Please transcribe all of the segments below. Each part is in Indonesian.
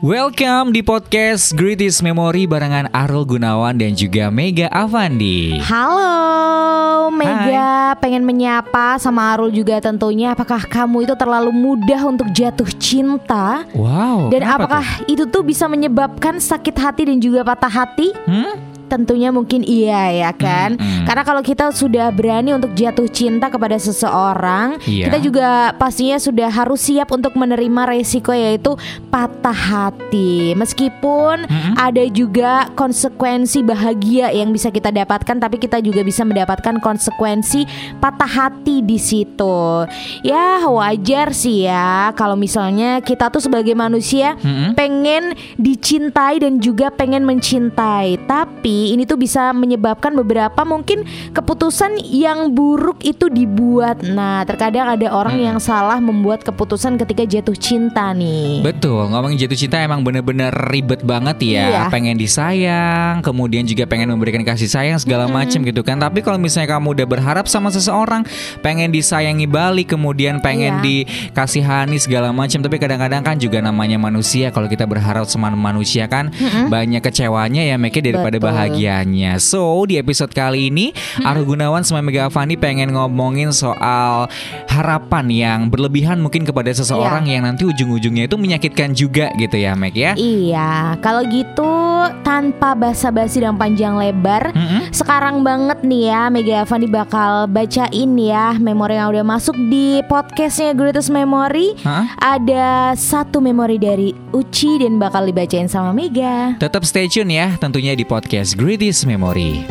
Welcome di podcast Greatest Memory barengan Arul Gunawan dan juga Mega Avandi. Halo, Mega. Pengen menyapa sama Arul juga tentunya. Apakah kamu itu terlalu mudah untuk jatuh cinta? Wow. Dan apakah itu tuh bisa menyebabkan sakit hati dan juga patah hati? tuh? Hmm? Tentunya mungkin iya ya kan. Mm-mm. Karena kalau kita sudah berani untuk jatuh cinta kepada seseorang, Iya. kita juga pastinya sudah harus siap untuk menerima resiko yaitu patah hati. Meskipun Mm-mm. ada juga konsekuensi bahagia yang bisa kita dapatkan, tapi kita juga bisa mendapatkan konsekuensi patah hati di situ. Ya wajar sih ya kalau misalnya kita tuh sebagai manusia Mm-mm. pengen dicintai dan juga pengen mencintai. Tapi ini tuh bisa menyebabkan beberapa mungkin keputusan yang buruk itu dibuat. Nah, terkadang ada orang Hmm. yang salah membuat keputusan ketika jatuh cinta nih. Betul, ngomongin jatuh cinta emang bener-bener ribet banget ya. Iya. Pengen disayang, kemudian juga pengen memberikan kasih sayang segala macem gitu kan. Tapi kalau misalnya kamu udah berharap sama seseorang, pengen disayangi balik, kemudian pengen Iya. dikasihani segala macam. Tapi kadang-kadang kan juga namanya manusia. Kalau kita berharap sama manusia kan banyak kecewanya ya, Meke daripada Betul. Bahagianya. So di episode kali ini, Arul Gunawan sama Mega Avani pengen ngomongin soal harapan yang berlebihan mungkin kepada seseorang Iya. yang nanti ujung-ujungnya itu menyakitkan juga gitu ya, Meg ya. Iya, kalau gitu tanpa basa-basi dan panjang lebar, Mm-mm. sekarang banget nih ya Mega Avandi bakal bacain ya memori yang udah masuk di podcastnya Greatest Memory. Hah? Ada satu memori dari Uci dan bakal dibacain sama Mega. Tetap stay tune ya tentunya di podcast Greatest Memory.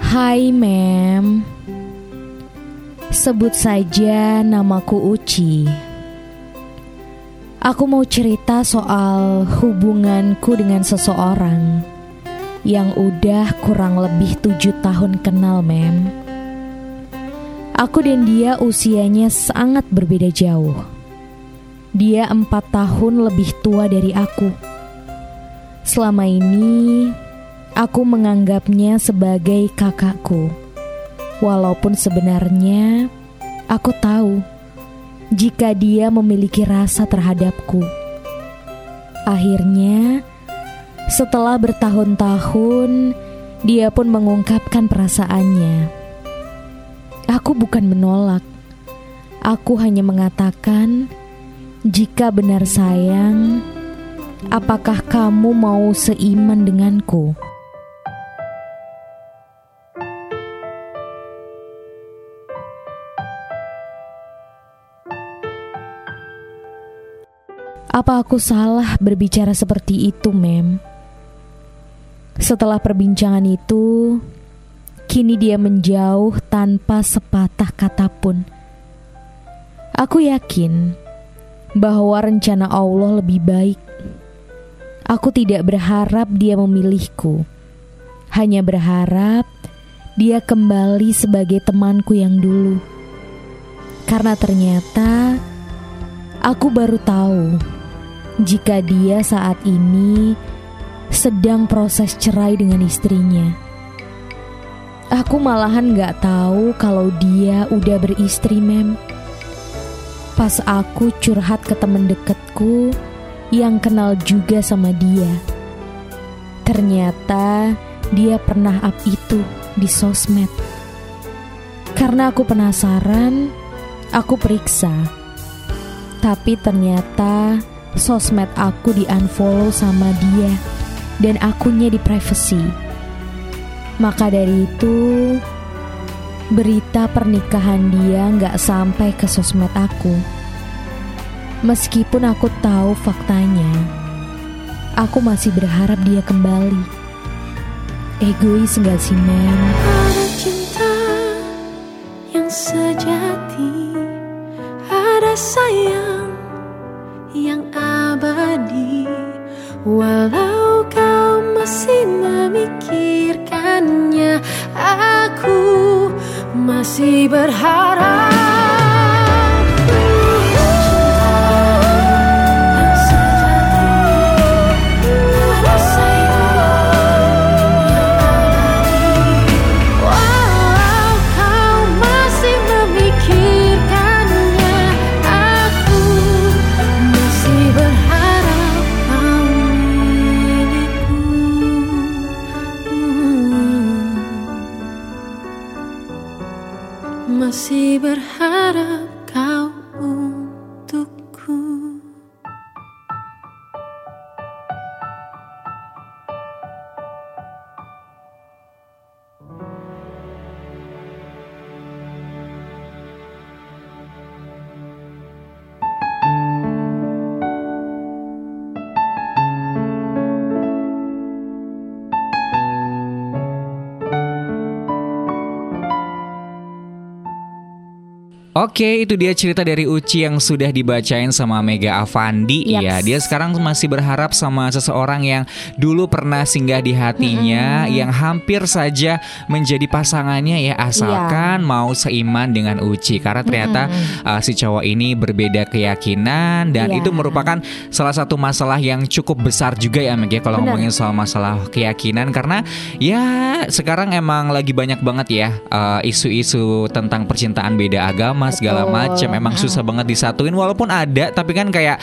Hai mem Sebut saja namaku Uci. Aku mau cerita soal hubunganku dengan seseorang Yang udah kurang lebih tujuh tahun kenal mem Aku dan dia usianya sangat berbeda jauh Dia empat tahun lebih tua dari aku Selama ini Aku menganggapnya sebagai kakakku, walaupun sebenarnya aku tahu jika dia memiliki rasa terhadapku. Akhirnya, setelah bertahun-tahun, dia pun mengungkapkan perasaannya. Aku bukan menolak, aku hanya mengatakan, "Jika benar sayang, apakah kamu mau seiman denganku?" Apa aku salah berbicara seperti itu, Mem? Setelah perbincangan itu, kini dia menjauh tanpa sepatah kata pun. Aku yakin bahwa rencana Allah lebih baik. Aku tidak berharap dia memilihku, hanya berharap dia kembali sebagai temanku yang dulu. Karena ternyata aku baru tahu jika dia saat ini sedang proses cerai dengan istrinya. Aku malahan gak tahu kalau dia udah beristri, Mem. Pas aku curhat ke temen deketku yang kenal juga sama dia. Ternyata dia pernah up itu di sosmed. Karena aku penasaran, aku periksa. Tapi ternyata sosmed aku di unfollow sama dia dan akunnya di privacy. Maka dari itu berita pernikahan dia nggak sampai ke sosmed aku. Meskipun aku tahu faktanya, aku masih berharap dia kembali. Egois nggak sih, men? Ada cinta yang sejati Ada sayang yang abadi Walau kau masih memikirkan masih berharap. Masih berharap Oke, itu dia cerita dari Uci yang sudah dibacain sama Mega Avandi Yaps. ya. Dia sekarang masih berharap sama seseorang yang dulu pernah singgah di hatinya, yang hampir saja menjadi pasangannya ya asalkan mau seiman dengan Uci. Karena ternyata uh, si cowok ini berbeda keyakinan dan Iya. itu merupakan salah satu masalah yang cukup besar juga ya Meg ya kalau Benar. ngomongin soal masalah keyakinan karena ya sekarang emang lagi banyak banget ya uh, isu-isu tentang percintaan beda agama segala macam emang susah banget disatuin walaupun ada tapi kan kayak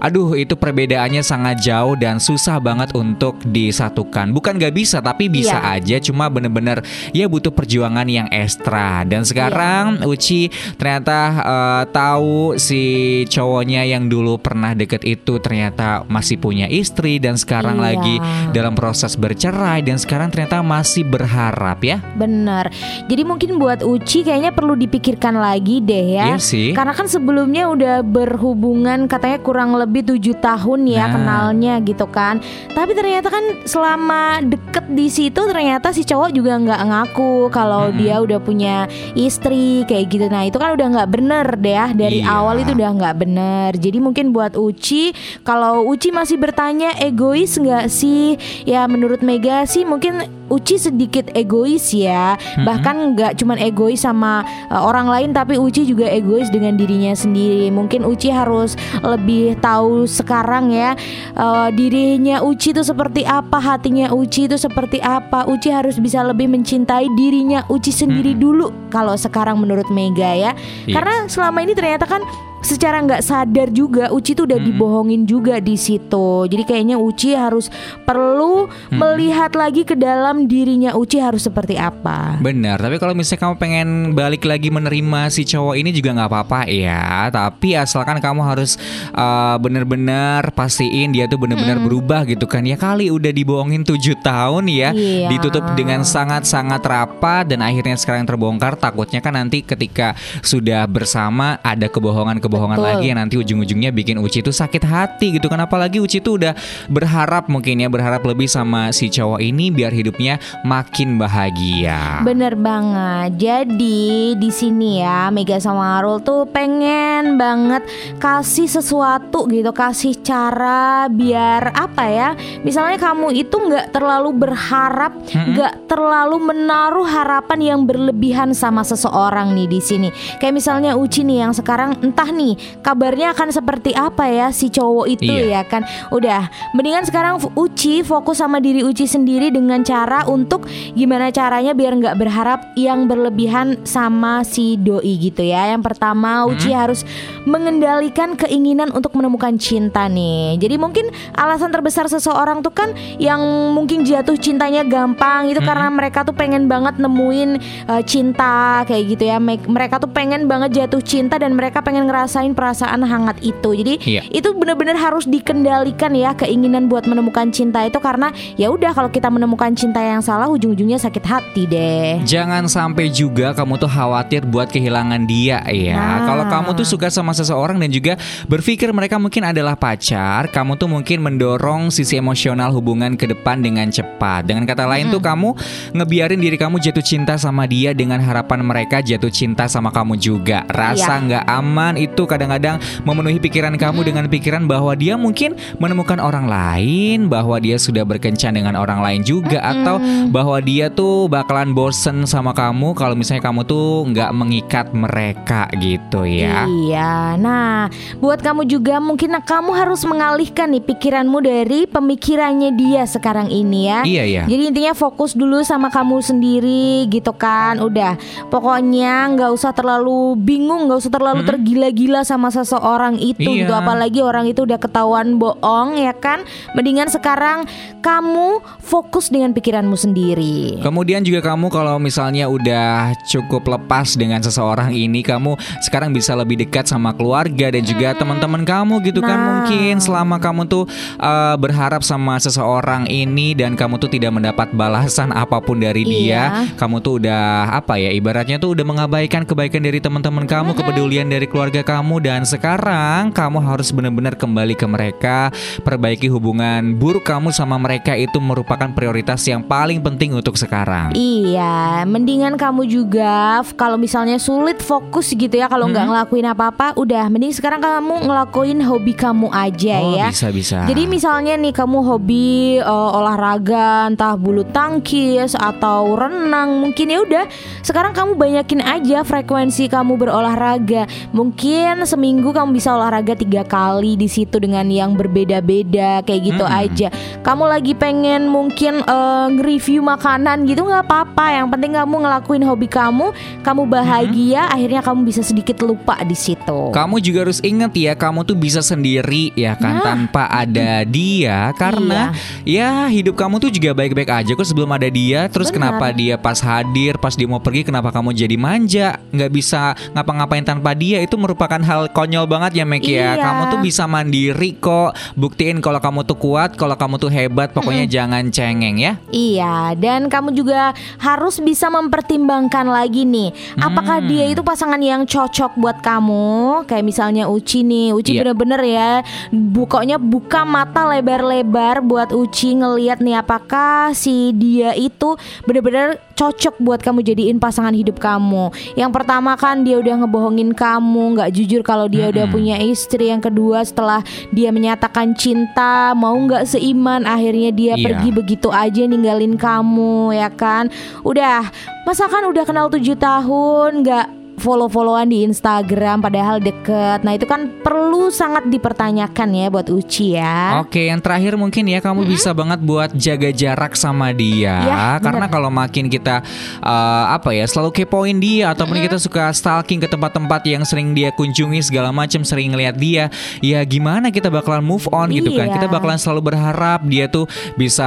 aduh itu perbedaannya sangat jauh dan susah banget untuk disatukan bukan gak bisa tapi bisa Iya. aja cuma bener-bener ya butuh perjuangan yang ekstra dan sekarang Uci ternyata eh, tahu si cowoknya yang dulu pernah deket itu ternyata masih punya istri dan sekarang Iya. lagi dalam proses bercerai dan sekarang ternyata masih berharap ya Bener. Jadi mungkin buat Uci kayaknya perlu dipikirkan lagi deh ya. Iya sih. Karena kan sebelumnya udah berhubungan katanya kurang lebih tujuh tahun ya Nah. kenalnya gitu kan. Tapi ternyata kan selama deket di situ ternyata si cowok juga nggak ngaku kalau Mm-mm. dia udah punya istri kayak gitu. Nah itu kan udah nggak bener deh ya dari Iya. awal itu udah nggak bener. Jadi mungkin buat Uci kalau Uci masih bertanya egois nggak sih? Ya menurut Mega sih mungkin Uci sedikit egois ya. Bahkan nggak cuman egois sama uh, orang lain tapi Uci juga egois dengan dirinya sendiri. Mungkin Uci harus lebih tahu sekarang ya uh, dirinya Uci itu seperti apa, hatinya Uci itu seperti apa. Uci harus bisa lebih mencintai dirinya Uci sendiri dulu kalau sekarang menurut Mega ya. Iya. Karena selama ini ternyata kan secara nggak sadar juga Uci tuh udah dibohongin juga di situ. Jadi kayaknya Uci harus perlu melihat lagi ke dalam dirinya Uci harus seperti apa. Benar, tapi kalau misalnya kamu pengen balik lagi menerima si cowok ini juga nggak apa-apa ya. Tapi asalkan kamu harus uh, bener-bener pastiin dia tuh bener-bener berubah gitu kan. Ya kali udah dibohongin tujuh tahun ya, Iya. ditutup dengan sangat-sangat rapat dan akhirnya sekarang terbongkar. Takutnya kan nanti ketika sudah bersama ada kebohongan-kebohongan Betul. lagi yang nanti ujung-ujungnya bikin Uci tuh sakit hati gitu kan. Apalagi Uci tuh udah berharap mungkin ya berharap lebih sama si cowok ini biar hidupnya makin bahagia. Bener banget. Jadi di sini ya Mega sama Arul tuh pengen banget kasih sesuatu gitu, kasih cara biar apa ya? Misalnya kamu itu nggak terlalu berharap, nggak terlalu menaruh harapan yang berlebihan sama seseorang nih di sini. Kayak misalnya Uci nih yang sekarang entah nih kabarnya akan seperti apa ya si cowok itu Iya. ya kan. Udah, mendingan sekarang Uci fokus sama diri Uci sendiri dengan cara untuk gimana caranya biar nggak berharap yang berlebihan sama si doi gitu ya. Yang pertama Uci harus mengendalikan keinginan untuk menemukan cinta nih. Jadi mungkin alasan terbesar seseorang tuh kan yang mungkin jatuh cintanya gampang itu karena mereka tuh pengen banget nemuin uh, cinta kayak gitu ya. Me- Mereka tuh pengen banget jatuh cinta dan mereka pengen ngerasain perasaan hangat itu. Jadi Iya. itu benar-benar harus dikendalikan ya keinginan buat menemukan cinta itu karena ya udah kalau kita menemukan cinta yang salah ujung-ujungnya sakit hati deh. Jangan sampai juga kamu tuh khawatir buat kehilangan dia ya. Nah. Kalau kamu tuh suka sama seseorang dan juga berpikir mereka mungkin adalah pacar, kamu tuh mungkin mendorong sisi emosional hubungan ke depan dengan cepat. Dengan kata lain tuh kamu ngebiarin diri kamu jatuh cinta sama dia dengan harapan mereka jatuh cinta sama kamu juga. Rasa Iya. nggak aman itu itu kadang-kadang memenuhi pikiran kamu dengan pikiran bahwa dia mungkin menemukan orang lain, bahwa dia sudah berkencan dengan orang lain juga atau bahwa dia tuh bakalan bosen sama kamu kalau misalnya kamu tuh nggak mengikat mereka gitu ya. Iya, nah buat kamu juga mungkin kamu harus mengalihkan nih pikiranmu dari pemikirannya dia sekarang ini ya. Iya iya. Jadi intinya fokus dulu sama kamu sendiri gitu kan. Udah, pokoknya nggak usah terlalu bingung, nggak usah terlalu tergila-gila sama seseorang itu Iya. gitu. Apalagi orang itu udah ketahuan bohong ya kan. Mendingan sekarang kamu fokus dengan pikiranmu sendiri. Kemudian juga kamu kalau misalnya udah cukup lepas dengan seseorang ini, kamu sekarang bisa lebih dekat sama keluarga dan juga teman-teman kamu gitu kan Nah. mungkin selama kamu tuh uh, berharap sama seseorang ini dan kamu tuh tidak mendapat balasan apa pun dari dia, Iya. kamu tuh udah apa ya ibaratnya tuh udah mengabaikan kebaikan dari teman-teman kamu, kepedulian dari keluarga kamu dan sekarang kamu harus benar-benar kembali ke mereka, perbaiki hubungan buruk kamu sama mereka itu merupakan prioritas yang paling penting untuk sekarang. Iya, mendingan kamu juga kalau misalnya sulit fokus gitu ya kalau nggak ngelakuin apa-apa, udah mending sekarang kamu ngelakuin hobi kamu aja oh, ya. bisa bisa. Jadi misalnya nih kamu hobi eh, olahraga entah bulu tangkis atau renang mungkin ya udah sekarang kamu banyakin aja frekuensi kamu berolahraga mungkin seminggu kamu bisa olahraga tiga kali di situ dengan yang berbeda-beda kayak gitu Mm-mm. aja kamu lagi pengen mungkin eh, nge-review makanan gitu nggak apa-apa yang penting kamu ngelakuin hobi kamu kamu bahagia akhirnya kamu bisa sedikit lupa di situ Kamu juga harus ingat ya, kamu tuh bisa sendiri ya kan Nah. tanpa ada dia karena ya hidup kamu tuh juga baik-baik aja kok sebelum ada dia. Terus Benar. kenapa dia pas hadir, pas dia mau pergi kenapa kamu jadi manja, nggak bisa ngapa-ngapain tanpa dia itu merupakan hal konyol banget ya Mek ya. Iya. Kamu tuh bisa mandiri kok. Buktiin kalau kamu tuh kuat, kalau kamu tuh hebat, pokoknya jangan cengeng ya. Iya, dan kamu juga harus bisa mempertimbangkan lagi nih, apakah Hmm. dia itu pasangan yang cocok buat kamu? Kayak misalnya Uci nih, Uci Iya. bener-bener ya, pokoknya buka mata lebar-lebar buat Uci ngeliat nih apakah si dia itu bener-bener cocok buat kamu jadiin pasangan hidup kamu. Yang pertama kan dia udah ngebohongin kamu, nggak jujur kalau dia udah Mm-mm. punya istri. Yang kedua setelah dia menyatakan cinta, mau nggak seiman, akhirnya dia Iya. pergi begitu aja ninggalin kamu ya kan udah masa kan udah kenal tujuh tahun nggak follow-followan di Instagram padahal deket nah itu kan perlu sangat dipertanyakan ya buat Uci ya Oke, yang terakhir mungkin ya kamu bisa banget buat jaga jarak sama dia Ya, karena bener. kalau makin kita uh, apa ya selalu kepoin dia ataupun kita suka stalking ke tempat-tempat yang sering dia kunjungi segala macam sering ngeliat dia, ya gimana kita bakalan move on gitu kan? Iya. Kita bakalan selalu berharap dia tuh bisa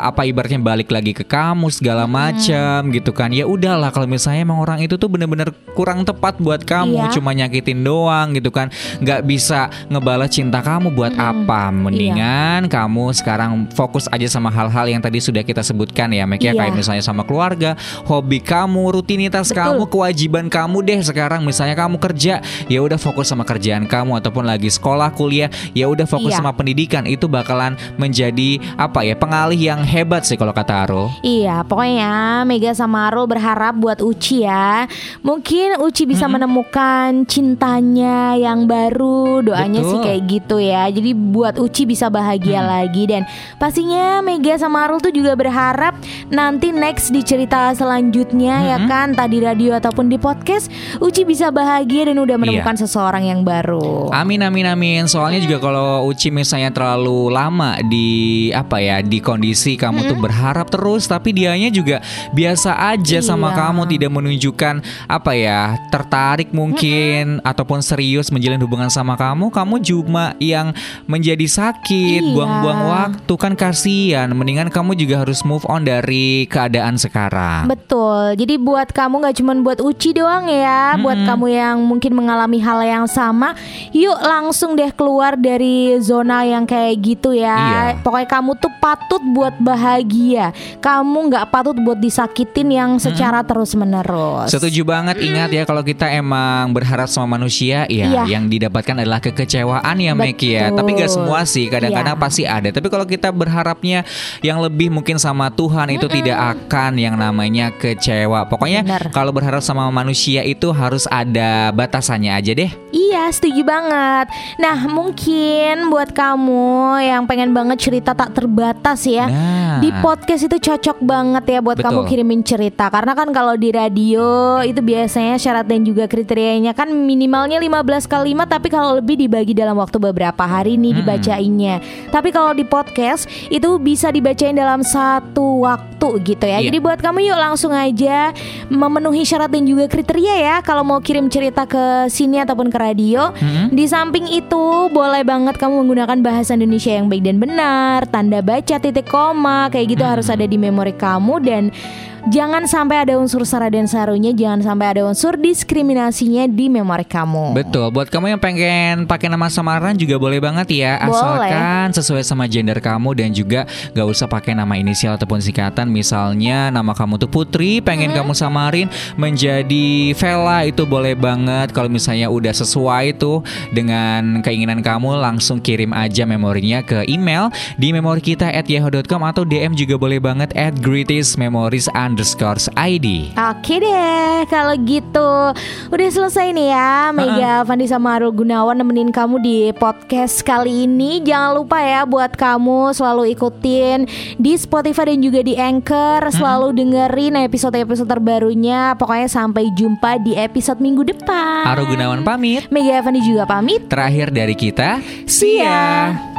apa ibaratnya balik lagi ke kamu segala macam gitu kan? Ya udahlah kalau misalnya emang orang itu tuh bener-bener kurang tepat buat kamu, Iya. cuma nyakitin doang gitu kan, nggak bisa ngebalas cinta kamu buat apa? Mendingan kamu sekarang fokus aja sama hal-hal yang tadi sudah kita sebutkan ya, Mek ya Iya. kayak misalnya sama keluarga, hobi kamu, rutinitas Betul. kamu, kewajiban kamu deh sekarang. Misalnya kamu kerja, ya udah fokus sama kerjaan kamu ataupun lagi sekolah, kuliah, ya udah fokus Iya. sama pendidikan. Itu bakalan menjadi apa ya pengalih yang hebat sih kalau kata Aro. Iya, pokoknya Mega sama Arul berharap buat Uci ya. Mungkin Uci bisa menemukan cintanya yang baru. Doanya Betul. sih kayak gitu ya. Jadi buat Uci bisa bahagia lagi dan pastinya Mega sama Arul tuh juga berharap nanti next di cerita selanjutnya ya kan, entah di radio ataupun di podcast, Uci bisa bahagia dan udah menemukan seseorang yang baru. Amin amin amin. Soalnya juga kalau Uci misalnya terlalu lama di apa ya di kondisi kamu tuh berharap terus tapi dianya juga biasa aja sama Iya. kamu tidak menunjukkan apa ya tertarik mungkin ataupun serius menjalin hubungan sama kamu, kamu cuma yang menjadi sakit, Iya. buang-buang waktu kan kasihan. Mendingan kamu juga harus move on dari keadaan sekarang. Betul. Jadi buat kamu nggak cuma buat Uci doang ya, buat kamu yang mungkin mengalami hal yang sama, yuk langsung deh keluar dari zona yang kayak gitu ya. Iya. Pokoknya kamu tuh patut buat bahagia. Kamu nggak patut buat disakitin yang secara terus menerus. Setuju banget. Ingat banget ya kalau kita emang berharap sama manusia ya Iya. yang didapatkan adalah kekecewaan ya Mek ya. Tapi gak semua sih, kadang-kadang Iya. pasti ada. Tapi kalau kita berharapnya yang lebih mungkin sama Tuhan itu tidak akan yang namanya kecewa. Pokoknya Bener. kalau berharap sama manusia itu harus ada batasannya aja deh. Iya, setuju banget. Nah, mungkin buat kamu yang pengen banget cerita tak terbatas ya. Nah. Di podcast itu cocok banget ya buat Betul. kamu kirimin cerita Karena kan kalau di radio itu biasanya syarat dan juga kriterianya kan minimalnya 15 kalimat Tapi kalau lebih dibagi dalam waktu beberapa hari nih Hmm. dibacainnya Tapi kalau di podcast itu bisa dibacain dalam satu waktu gitu ya Iya. Jadi buat kamu yuk langsung aja memenuhi syarat dan juga kriteria ya Kalau mau kirim cerita ke sini ataupun ke radio Mm-mm. di samping itu boleh banget kamu menggunakan bahasa Indonesia yang baik dan benar, tanda baca titik koma kayak gitu harus ada di memori kamu dan jangan sampai ada unsur sara dan sarunya, jangan sampai ada unsur diskriminasinya di memori kamu. Betul, buat kamu yang pengen pakai nama samaran juga boleh banget ya, Boleh. asalkan sesuai sama gender kamu dan juga gak usah pakai nama inisial ataupun singkatan. Misalnya nama kamu tuh Putri, pengen kamu samarin menjadi Vela itu boleh banget. Kalau misalnya udah sesuai tuh dengan keinginan kamu, langsung kirim aja memorinya ke email di memori kita at yahoo.com atau DM juga boleh banget at greatest memories underscore ID. Oke deh, kalau gitu udah selesai nih ya Mega Fandi sama Arul Gunawan nemenin kamu di podcast kali ini. Jangan lupa ya buat kamu selalu ikutin di Spotify dan juga di Anchor. Selalu dengerin episode-episode terbarunya. Pokoknya sampai jumpa di episode minggu depan. Aru Gunawan pamit. Mega Fandi juga pamit. Terakhir dari kita, See ya.